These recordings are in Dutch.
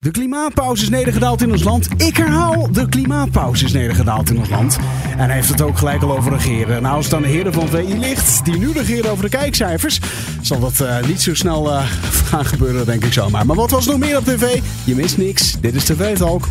De klimaatpauze is nedergedaald in ons land. Ik herhaal, de klimaatpauze is nedergedaald in ons land. En hij heeft het ook gelijk al over regeren. Nou, als het aan de heren van VI ligt, die nu regeren over de kijkcijfers, zal dat uh, niet zo snel uh, gaan gebeuren, denk ik zomaar. Maar wat was nog meer op tv? Je mist niks. Dit is TV Talk.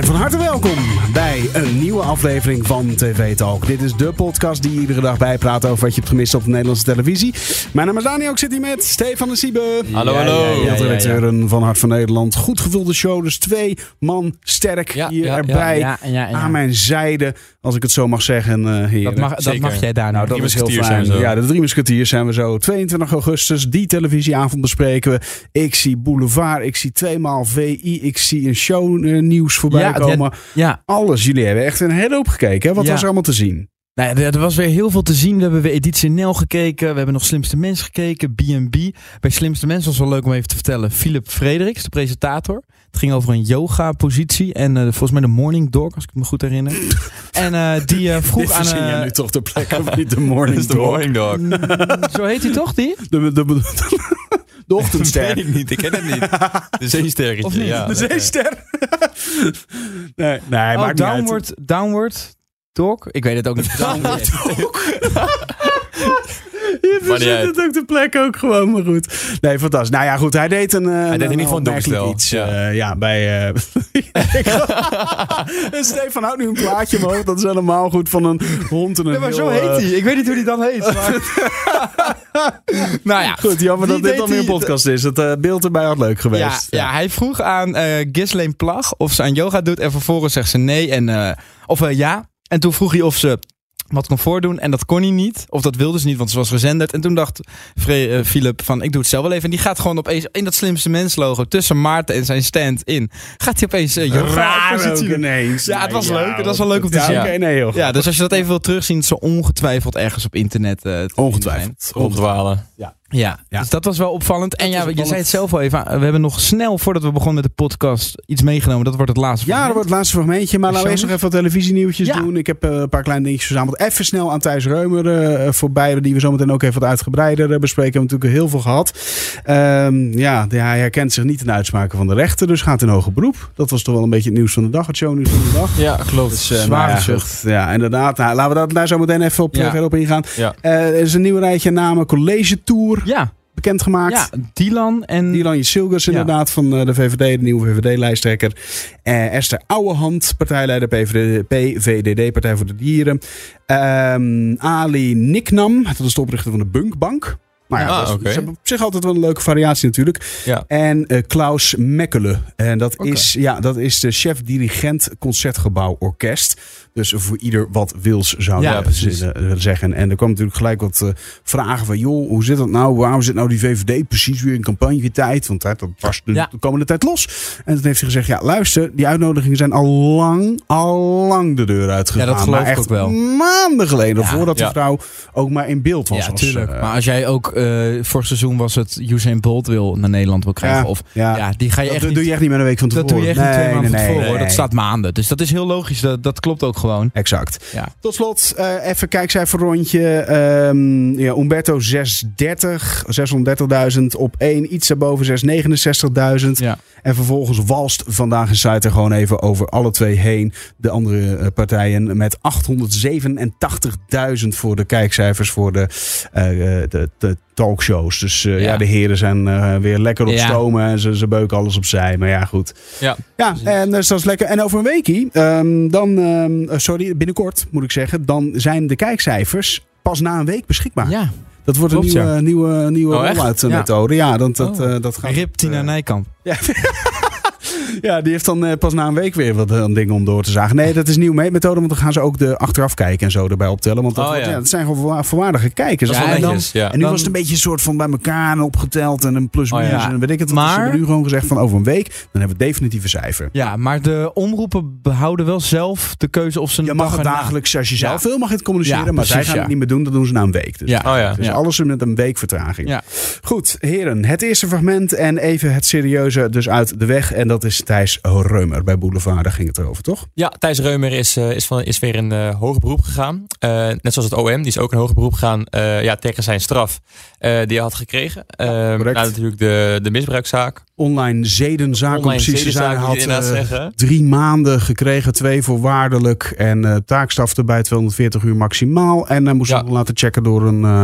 En van harte welkom bij een nieuwe aflevering van TV Talk. Dit is de podcast die iedere dag bijpraat over wat je hebt gemist op de Nederlandse televisie. Mijn naam is Daniel, ik zit hier met Stefan de Siebe. Hallo, hallo. Ja, redacteuren van Hart van Nederland. Goed gevulde show, dus twee man sterk hier erbij aan mijn zijde. Als ik het zo mag zeggen, uh, heren. Dat mag, dat mag jij daar nou. Dat is heel fijn. Ja, de drie musketiers zijn we zo. 22 augustus, die televisieavond bespreken we. Ik zie Boulevard, ik zie tweemaal VI, ik zie een shownieuws uh, voorbij komen. Ja. Alles. Jullie hebben echt een hele hoop gekeken. Hè? Wat was er allemaal te zien? Nou er was weer heel veel te zien. We hebben weer Editie NL gekeken. We hebben nog Slimste Mens gekeken. B&B. Bij Slimste Mens was wel leuk om even te vertellen. Philip Frederiks, de presentator. Het ging over een yoga-positie. En uh, volgens mij de Morning Dog, als ik me goed herinner. en uh, die uh, vroeg aan... Dit je nu toch de plek of niet de Morning Dog? de Morning Dog. Mm, zo heet hij toch, die? De, de, de, de ochtendster. Dat weet ik niet, ik ken het niet. De zeesterretje, ja. De zeester. nee, nee oh, downward, downward Dog? Ik weet het ook niet. Downward Dog. Je verzet het ook de plek ook gewoon, maar goed. Nee, fantastisch. Nou ja, goed. Hij deed een. Uh, hij deed in ieder geval een iets. Ja, uh, ja bij. Uh, Stefan houdt nu een plaatje omhoog. Dat is helemaal goed van een hond en een. Ja, maar zo heet hij. Ik weet niet hoe hij dan heet. Maar... nou ja. Goed, jammer dat dit dan weer een podcast is. Het beeld erbij had leuk geweest. Ja, ja. ja hij vroeg aan Ghislaine Plag of ze aan yoga doet. En vervolgens zegt ze nee. En, of ja. En toen vroeg hij of ze wat kon voordoen. En dat kon hij niet. Of dat wilde ze niet, want ze was gezenderd. En toen dacht uh, Philip van, ik doe het zelf wel even. En die gaat gewoon opeens in dat slimste mens logo tussen Maarten en zijn stand in. Gaat hij opeens uh, Raar ook ineens. Ja, het was leuk. Het was wel leuk om te ja, zien. Okay, nee, joh. Ja, dus als je dat even wilt terugzien, zo ongetwijfeld ergens op internet. Uh, ongetwijfeld. Rondwalen. Ja. Ja, ja, dus dat was wel opvallend. en ja, je zei het zelf al even. We hebben nog snel, voordat we begonnen met de podcast, iets meegenomen. Dat wordt het laatste Ja, dat wordt het laatste fragmentje. Maar laten we eerst nog even wat televisienieuwtjes ja. doen. Ik heb uh, een paar kleine dingetjes verzameld. Even snel aan Thijs Reumer uh, voorbij. Die we zometeen ook even wat uitgebreider uh, bespreken. We hebben natuurlijk heel veel gehad. Um, ja, hij herkent zich niet in de uitspraken van de rechter. Dus gaat in hoger beroep. Dat was toch wel een beetje het nieuws van de dag. Het shownieuws van de dag. Ja, klopt. Dus, Zware nou, zucht. Ja, inderdaad. Nou, laten we dat daar zo meteen even op, verder op ingaan. Ja. er is een nieuw rijtje namen. College Tour. Ja bekendgemaakt. Ja, Dylan en... Dylan Jesilgus inderdaad van eh, de VVD, de nieuwe VVD-lijsttrekker. Uh, Esther Ouwehand, partijleider PVD, PVDD, Partij voor de Dieren. Uh, Ali Niknam, dat is de oprichter van de Bunkbank. Maar ja, ah, dat is, op zich altijd wel een leuke variatie natuurlijk. Ja. En uh, Klaus Mekkelen. En dat, is, ja, dat is de chef-dirigent Concertgebouw Orkest. Dus voor ieder wat wils zou ja, je zeggen. En er kwam natuurlijk gelijk wat uh, vragen van... joh, hoe zit dat nou? Waarom zit nou die VVD precies weer in campagnetijd? Want hè, dat was de, de, komende tijd los. En toen heeft hij gezegd... ja, luister, die uitnodigingen zijn al lang, al lang de deur uitgegaan. Ja, dat geloof maar ik ook wel. maanden geleden. voordat de vrouw ook maar in beeld was. Ja, natuurlijk. Uh, maar als jij ook... Uh, vorig seizoen was het Usain Bolt wil naar Nederland wil krijgen. of, ja, die ga je echt dat niet, doe je echt niet met een week van tevoren. Dat doe je echt niet twee maanden van tevoren. Dat staat maanden. Dus dat is heel logisch. Dat, dat klopt ook gewoon. Exact. Ja. Tot slot, uh, even kijkcijferrondje. Um, ja, Umberto 630, 630.000 op 1. Iets daarboven 669.000. Ja. En vervolgens walst vandaag in site er gewoon even over alle twee heen. De andere uh, partijen met 887.000 voor de kijkcijfers voor de, uh, de, de talkshows. Dus uh, ja. ja. de heren zijn uh, weer lekker op ja. stomen en ze, ze beuken alles opzij. Maar ja, goed. Ja, ja en dus dat is lekker. En over een weekie, um, dan, um, sorry, binnenkort moet ik zeggen, dan zijn de kijkcijfers pas na een week beschikbaar. Ja. Dat wordt een nieuwe, ja. nieuwe, nieuwe oh, rollout methode. Ja, dat, dat, oh. uh, dat gaat. Rip Tina Nijkamp. Ja. Ja, die heeft dan uh, pas na een week weer wat uh, dingen om door te zagen. Nee, dat is een nieuwe methode, want dan gaan ze ook de achteraf kijken en zo erbij optellen. Want dat, oh, ja. ja. dat zijn gewoon volwaardige kijkers. Ja, en, dan, en nu dan, was het een beetje een soort van bij elkaar en opgeteld en een plus minus oh, en weet ik het. Maar ze hebben nu gewoon gezegd van over een week, dan hebben we definitieve cijfer. Ja, maar de omroepen behouden wel zelf de keuze of ze... Je mag het dagelijks, als je zelf wil, mag je het communiceren. maar zij gaan het niet meer doen, dat doen ze na een week. Dus. Oh, dus alles met een week vertraging. Goed, heren, het eerste fragment en even het serieuze dus uit de weg. En dat is Thijs Reumer bij Boulevard. Daar ging het over, toch? Ja, Thijs Reumer is, eh, is, van, is weer in uh, hoger beroep gegaan. Uh, net zoals het OM, die is ook in hoger beroep gegaan uh, ja, tegen zijn straf die hij had gekregen. Ja, nou, natuurlijk de, de misbruikzaak. Online zedenzaak, Online om precies te zijn. had drie maanden gekregen, twee voorwaardelijk. En taakstraf erbij 240 uur maximaal. En hij moest Ja. laten checken door een eh,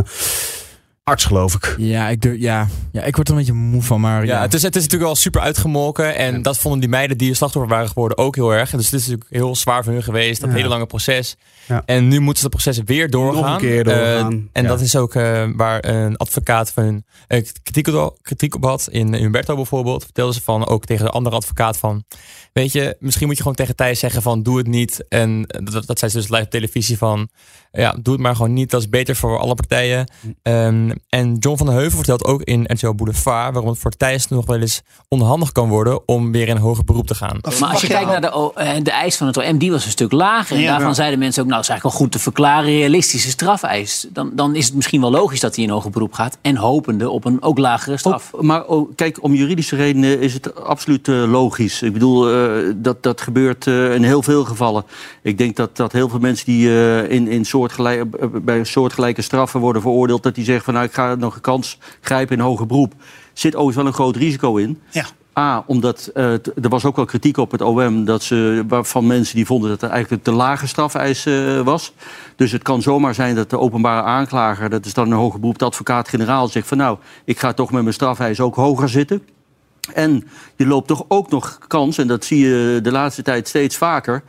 arts, geloof ik. Ja, ik, durf, ja. ja, ik word er een beetje moe van, maar Ja, ja. het, is, het is natuurlijk wel super uitgemolken. En dat vonden die meiden die slachtoffer waren geworden ook heel erg. En dus het is natuurlijk heel zwaar voor hun geweest. Dat Ja. hele lange proces. Ja. En nu moeten ze dat proces weer doorgaan. Nog een keer doorgaan. Eh, en Ja. dat is ook eh, waar een advocaat van hun eh, kritiek, op, kritiek op had. In Humberto bijvoorbeeld. Vertelde ze van ook tegen de andere advocaat van... Weet je, misschien moet je gewoon tegen Thijs zeggen van doe het niet. En dat, dat zei ze dus live op televisie van... Ja, doe het maar gewoon niet. Dat is beter voor alle partijen. Ehm, en John van den Heuvel vertelt ook in RTL Boulevard... waarom het voor Thijs nog wel eens onhandig kan worden... om weer in een hoger beroep te gaan. Maar als je kijkt naar de, eh, de eis van het OM, die was een stuk lager. En Ja. daarvan zeiden mensen ook, nou, het is eigenlijk wel goed te verklaren, realistische strafeis. Dan, dan is het misschien wel logisch dat hij in hoger beroep gaat. En hopende op een ook lagere straf. Maar oh, kijk, om juridische redenen is het absoluut eh, logisch. Ik bedoel, eh, dat, dat gebeurt eh, in heel veel gevallen. Ik denk dat, dat heel veel mensen die eh, in, in soortgelijk, bij soortgelijke straffen worden veroordeeld... dat die zeggen van nou, ik ga nog een kans grijpen in hoger beroep. Zit overigens wel een groot risico in. Ja. A, omdat eh, er was ook wel kritiek op het OM dat ze, van mensen die vonden dat het eigenlijk een te lage strafeis eh, was. Dus het kan zomaar zijn dat de openbare aanklager, dat is dan een hoger beroep, de advocaat-generaal, zegt van nou, ik ga toch met mijn strafeis ook hoger zitten. En je loopt toch ook nog kans, en dat zie je de laatste tijd steeds vaker,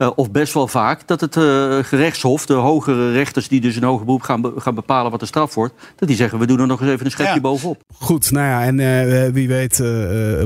eh, of best wel vaak, dat het eh, gerechtshof, de hogere rechters die dus een hoger beroep gaan, be- gaan bepalen wat de straf wordt, dat die zeggen we doen er nog eens even een schepje Ja. bovenop. Goed, nou ja, en eh, wie weet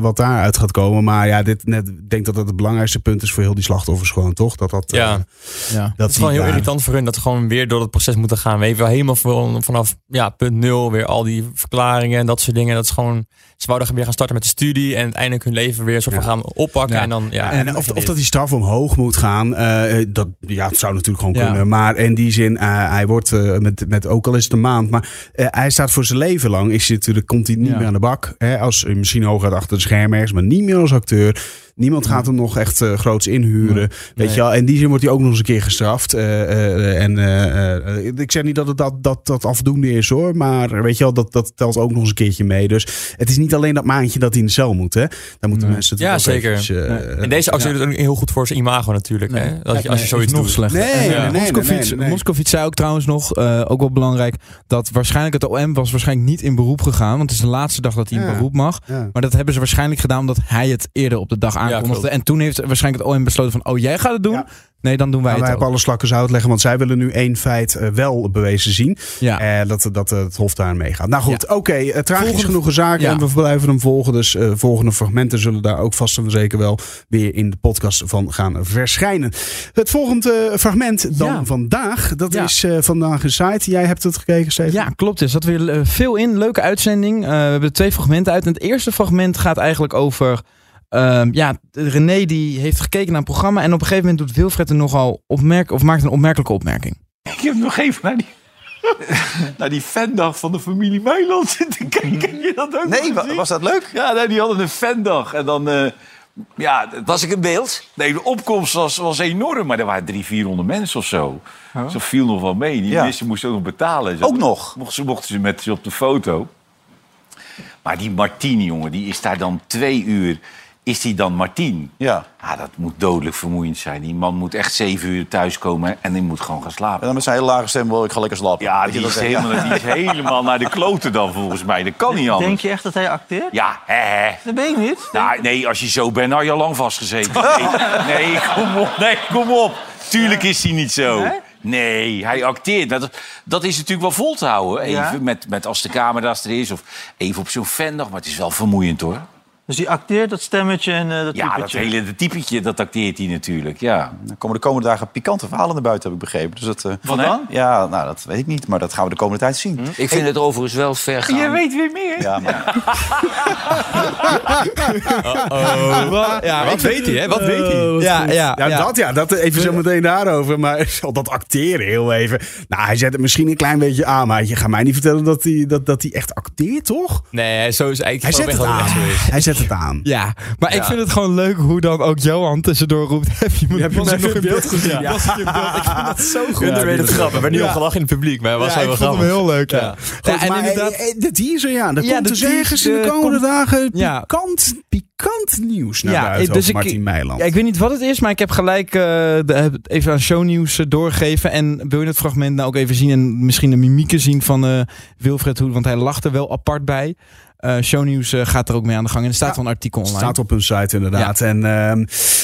wat daaruit gaat komen. Maar ja, dit, net, ik denk dat dat het belangrijkste punt is voor heel die slachtoffers gewoon, toch? Dat dat, eh, Ja. ja. dat Het is gewoon heel daar- irritant voor hun dat ze gewoon weer door het proces moeten gaan. We hebben helemaal van- vanaf ja, punt nul weer al die verklaringen en dat soort dingen. Dat is gewoon, ze wouden weer gaan starten met de studie en uiteindelijk hun leven weer soort van Ja. gaan oppakken. Ja. En dan, ja, En of, of dat die straf omhoog moet gaan, eh, dat ja, het zou natuurlijk gewoon Ja. kunnen. Maar in die zin, eh, hij wordt eh, met, met ook al is het een maand, maar eh, hij staat voor zijn leven lang. Is hij natuurlijk, komt hij niet Ja. meer aan de bak. Hè, als eh, misschien hooguit achter de schermen ergens, maar niet meer als acteur. Niemand gaat hem nog echt eh, groots inhuren. Nee. Weet Nee. je wel? In die zin wordt hij ook nog eens een keer gestraft. Eh, eh, en ik zeg niet dat het dat, dat, dat afdoende is hoor. Maar weet je wel, dat, dat telt ook nog eens een keertje mee. Dus het is niet alleen dat maandje dat hij in de cel moet. Hè? Daar moeten Nee. mensen Ja, natuurlijk ook zeker. eventjes, En deze actie doet het ook heel goed voor zijn imago natuurlijk. Nee. Hè? Dat je, als je zoiets nog doet. slechter. Nee, En, nee, nee, nee, Moskovits, nee, nee. Moskovits zei ook trouwens nog, eh, ook wel belangrijk, dat waarschijnlijk het OM was waarschijnlijk niet in beroep gegaan. Want het is de laatste dag dat hij in Ja. beroep mag. Ja. Maar dat hebben ze waarschijnlijk gedaan omdat hij het eerder op de dag aankondigde. en toen heeft waarschijnlijk het OM besloten van, oh jij gaat het doen? Nee, dan doen wij Nou, wij het hebben ook. alle slakken zout leggen, want zij willen nu één feit eh, wel bewezen zien. Ja. Eh, dat, dat het Hof daar meegaat. Nou goed, oké. eh, tragisch Volgende- genoeg een zaak Ja. en we blijven hem volgen. Dus volgende fragmenten zullen daar ook vast en zeker wel weer in de podcast van gaan verschijnen. Het volgende fragment dan Ja. vandaag, dat is vandaag een site. Jij hebt het gekeken, Steven? Ja, klopt. Er zat weer veel in. Leuke uitzending. We hebben er twee fragmenten uit. En het eerste fragment gaat eigenlijk over... ehm, ja, René die heeft gekeken naar een programma. En op een gegeven moment doet Wilfred er nogal opmerk of maakt een opmerkelijke opmerking. Ik heb nog even naar die, naar die fandag van de familie Meiland zitten kijken. Heb je dat ook Nee, wa- was dat leuk? Ja, nee, die hadden een fandag. En dan... eh, ja, het- Was ik in beeld? nee, de opkomst was, was enorm. Maar er waren drie, 400 mensen of zo. Zo viel nog wel mee. Die Ja. mensen moesten ook nog betalen. Ook nog? Mochten ze, mochten ze met ze op de foto. Maar die Martini, jongen, die is daar dan twee uur... Is die dan Martien? Ja. Ah, dat moet dodelijk vermoeiend zijn. Die man moet echt zeven uur thuiskomen en die moet gewoon gaan slapen. En dan met zijn hele lage stem wil ik ga lekker slapen. Ja, Weet je die dat, is, helemaal, die is helemaal naar de kloten dan volgens mij. Dat kan niet anders. Denk je echt dat hij acteert? Ja, hè, hè. Dat ben ik niet. Nou, nee, als je zo bent, had je al lang vastgezeten. Nee, nee, kom op. Nee, kom op. Tuurlijk is hij niet zo. Nee? Nee, hij acteert. Dat, dat is natuurlijk wel vol te houden. Even Ja. met, met als de camera's er is. Of even op zo'n fandag. Maar het is wel vermoeiend hoor. Dus die acteert dat stemmetje en eh dat Ja, dat typetje. hele dat typetje, dat acteert hij natuurlijk. Ja. Dan komen de komende dagen pikante verhalen naar buiten, heb ik begrepen. Dus dat, eh, Wat dan? ja, nou, dat weet ik niet. Maar dat gaan we de komende tijd zien. Ik vind het overigens wel ver gaan. Jij weet weer meer. Ja, maar, ja, Wat weet hij, hè? Wat weet hij? Ja, ja, Ja, ja. dat ja, dat even zo meteen daarover. Maar dat acteren heel even. Nou, hij zet het misschien een klein beetje aan. Maar je gaat mij niet vertellen dat hij, dat, dat hij echt acteert, toch? Nee, zo is Hij eigenlijk zet gewoon het aan. Hij zet zet het aan. Ja, maar ik Ja. vind het gewoon leuk hoe dan ook Johan tussendoor roept. Heb je me, Heb je nog in beeld gezien? Ja. Was ik in beeld? Ik vind dat zo goed. Het grappig. Er werd niet Ja. om gelachen in het publiek, maar het was Ja, wel ik heel vond hem grappig. heel leuk. Ja. Ja. Ja, en maar inderdaad, eh, eh, de teaser, ja. Er Ja, komt de dus ergens in de de komende dagen Ja. pikant, pikant nieuws naar Ja, buiten dus over ik- Martin Meiland. Ja, ik weet niet wat het is, maar ik heb gelijk eh, de- even aan shownieuws eh, doorgegeven. En wil je het fragment nou ook even zien en misschien de mimieken zien van eh, Wilfred Hoed, want hij lacht er wel apart bij. Eh shownieuws eh, gaat er ook mee aan de gang en er staat Ja, wel een artikel online. staat op hun site inderdaad. En ehm,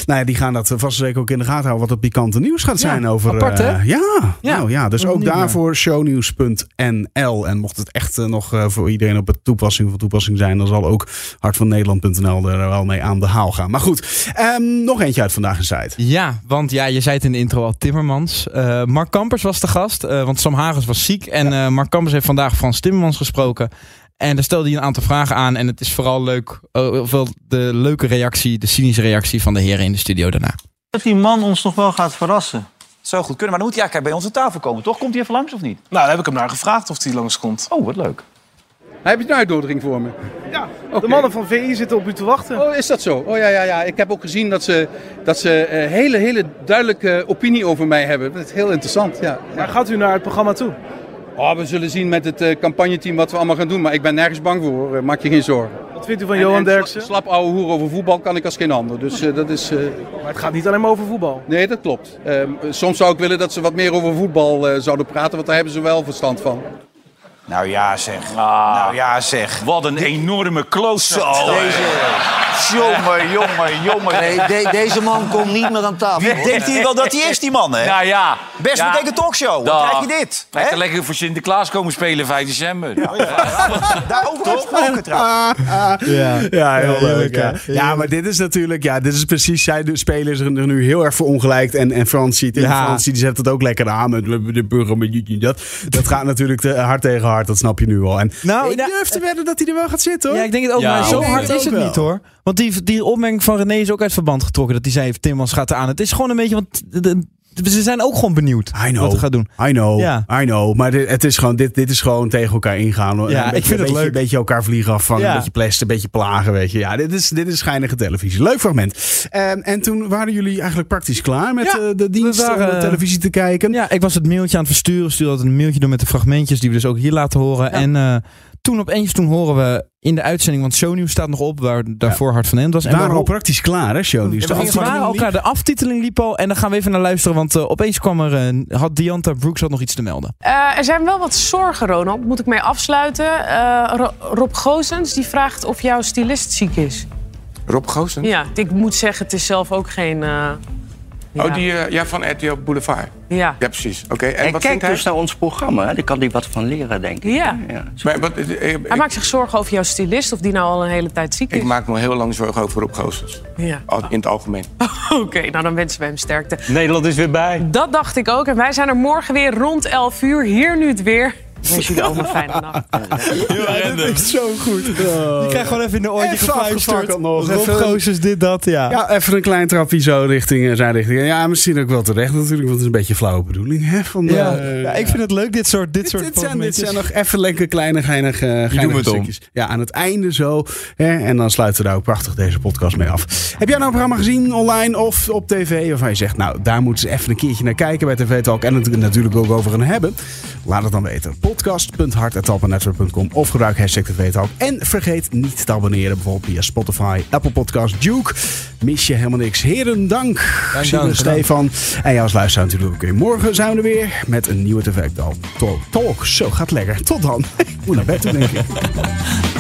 nou ja, die gaan dat vast zeker ook in de gaten houden wat het pikante nieuws gaat Ja, zijn over. apart, eh, hè? ja, Ja, nou ja, dus ook daarvoor shownieuws.nl. En mocht het echt eh, nog eh, voor iedereen op het toepassing van toepassing zijn, dan zal ook hartvannederland.nl er wel mee aan de haal gaan. Maar goed, ehm, nog eentje uit vandaag een site. Ja, want ja, je zei het in de intro al, Timmermans. Eh, Mark Kampers was de gast, eh, want Sam Hagens was ziek. En eh, Mark Kampers heeft vandaag Frans Timmermans gesproken. En daar stelde hij een aantal vragen aan. En het is vooral leuk, eh, ofwel de leuke reactie, de cynische reactie van de heren in de studio daarna. Dat die man ons nog wel gaat verrassen. Zou goed kunnen, maar dan moet hij eigenlijk bij aan tafel komen, toch? Komt hij even langs of niet? Nou, daar heb ik hem naar gevraagd of hij langskomt. Oh, wat leuk. Heb je een uitnodiging voor me? Ja, de mannen van VI zitten op u te wachten. Oh, is dat zo? Oh ja, ja, ja. Ik heb ook gezien dat ze, dat ze eh, hele, hele duidelijke opinie over mij hebben. Dat is heel interessant, ja. Waar gaat u naar het programma toe? Oh, we zullen zien met het eh, campagneteam wat we allemaal gaan doen. Maar ik ben nergens bang voor, hoor. Maak je geen zorgen. Wat vindt u van En- Johan en Derksen? Slap ouwe hoer over voetbal kan ik als geen ander. Dus eh, dat is... Maar het gaat niet alleen maar over voetbal. Nee, dat klopt. Ehm, soms zou ik willen dat ze wat meer over voetbal zouden praten. Want daar hebben ze wel verstand van. Nou ja, zeg. Ah, Nou ja, zeg. Wat een enorme close-up. Jongen, jongen, jongen. Nee, de- deze man komt niet meer aan tafel. Wie denkt hij wel dat hij is, die man, hè? Nou ja. Best ja. bekeken talkshow. Dan krijg je dit. Kan lekker voor Sinterklaas komen spelen 5 december. Daarover gesproken trouwens. Ja, Ja, heel leuk. Ja. ja, maar dit is natuurlijk, ja, dit is precies, zij de spelers er nu heel erg verongelijkt. En, en Francie, Tim Ja. Francie, die zet het ook lekker aan met de burger met en dat. Dat gaat natuurlijk te hard tegen hard, dat snap je nu al. En Nou, ik nou, durf te wedden dat hij er wel gaat zitten, hoor. Ja, ik denk het ook, Ja, maar zo hard is het niet hoor. Want die, die opmerking van René is ook uit verband getrokken. Dat hij zei, Timmermans gaat eraan. Het is gewoon een beetje, want de- ze zijn ook gewoon benieuwd I know. wat hij gaat doen. I know, Ja. I know. Maar dit, het is gewoon, dit, dit is gewoon tegen elkaar ingaan. Ja, een ik vind het beetje, leuk. Een beetje elkaar vliegen afvangen, Ja. een beetje plesten, een beetje plagen, weet je. Ja, dit is, dit is schijnige televisie. Leuk fragment. En, en toen waren jullie eigenlijk praktisch klaar met Ja, eh, de dienst waren, om de televisie te kijken. Ja, ik was het mailtje aan het versturen. Stuurde altijd een mailtje door met de fragmentjes die we dus ook hier laten horen. En eh, toen opeens, toen horen we in de uitzending, want shownieuws staat nog op, waar daarvoor Hart van End was. We En waren we al praktisch klaar, hè, shownieuws. Ja, De we waren elkaar, de aftiteling liep al en dan gaan we even naar luisteren, want eh, opeens kwam er, eh, had Dianta Brooks had nog iets te melden. Eh, er zijn wel wat zorgen, Ronald. Moet ik mee afsluiten. Eh, Ro- Rob Goosens die vraagt of jouw stylist ziek is. Rob Goosen? Ja, ik moet zeggen, het is zelf ook geen... eh, ja. Oh, die eh, ja, van RTL Boulevard. Ja. Ja, precies. Oké, en Hij wat kijkt vindt hij? dus naar ons programma. hè. Daar kan hij wat van leren, denk ik. Ja. Ja. Maar, wat, eh, eh, Hij ik, maakt zich zorgen over jouw stylist, of die nou al een hele tijd ziek is. ik maak me heel lang zorgen over Rob Goossens. Ja. Al- In het algemeen. Oké, nou dan wensen we hem sterkte. Nederland is weer bij. Dat dacht ik ook. En wij zijn er morgen weer rond 11 uur. Hier nu het weer. Ik wens jullie allemaal een fijne nacht. Ja, dit is zo goed. Je krijgt gewoon even in de oortje Even gefluisterd. nog. Rob Goossens, dit, dat, ja. Ja, even een klein trapje zo richting eh, zijn richting. Ja, misschien ook wel terecht natuurlijk, want het is een beetje een flauwe bedoeling. Hè, van, Ja, eh, ja, ik vind het leuk, dit soort, dit Dit, soort dit, zijn, dit zijn nog even lekker kleine, geinige, geinige doen het om. stukjes. Ja, aan het einde zo. Hè, en dan sluiten we daar ook prachtig deze podcast mee af. Heb jij nou een programma gezien online of op tv? Waarvan je zegt, nou, daar moeten ze even een keertje naar kijken bij TV Talk. En het natuurlijk ook over gaan hebben. Laat het dan weten. Podcast.hartetapennetwerk.com of gebruik hashtag Talk. En vergeet niet te abonneren bijvoorbeeld via Spotify, Apple Podcast, Duke. Mis je helemaal niks. Heren, dank. Dank. Stefan. En jou als luisteraar natuurlijk ook weer. Morgen zijn we er weer met een nieuwe TV Talk. Talk. Zo, gaat lekker. Tot dan. Ik moet naar bed toe, denk ik.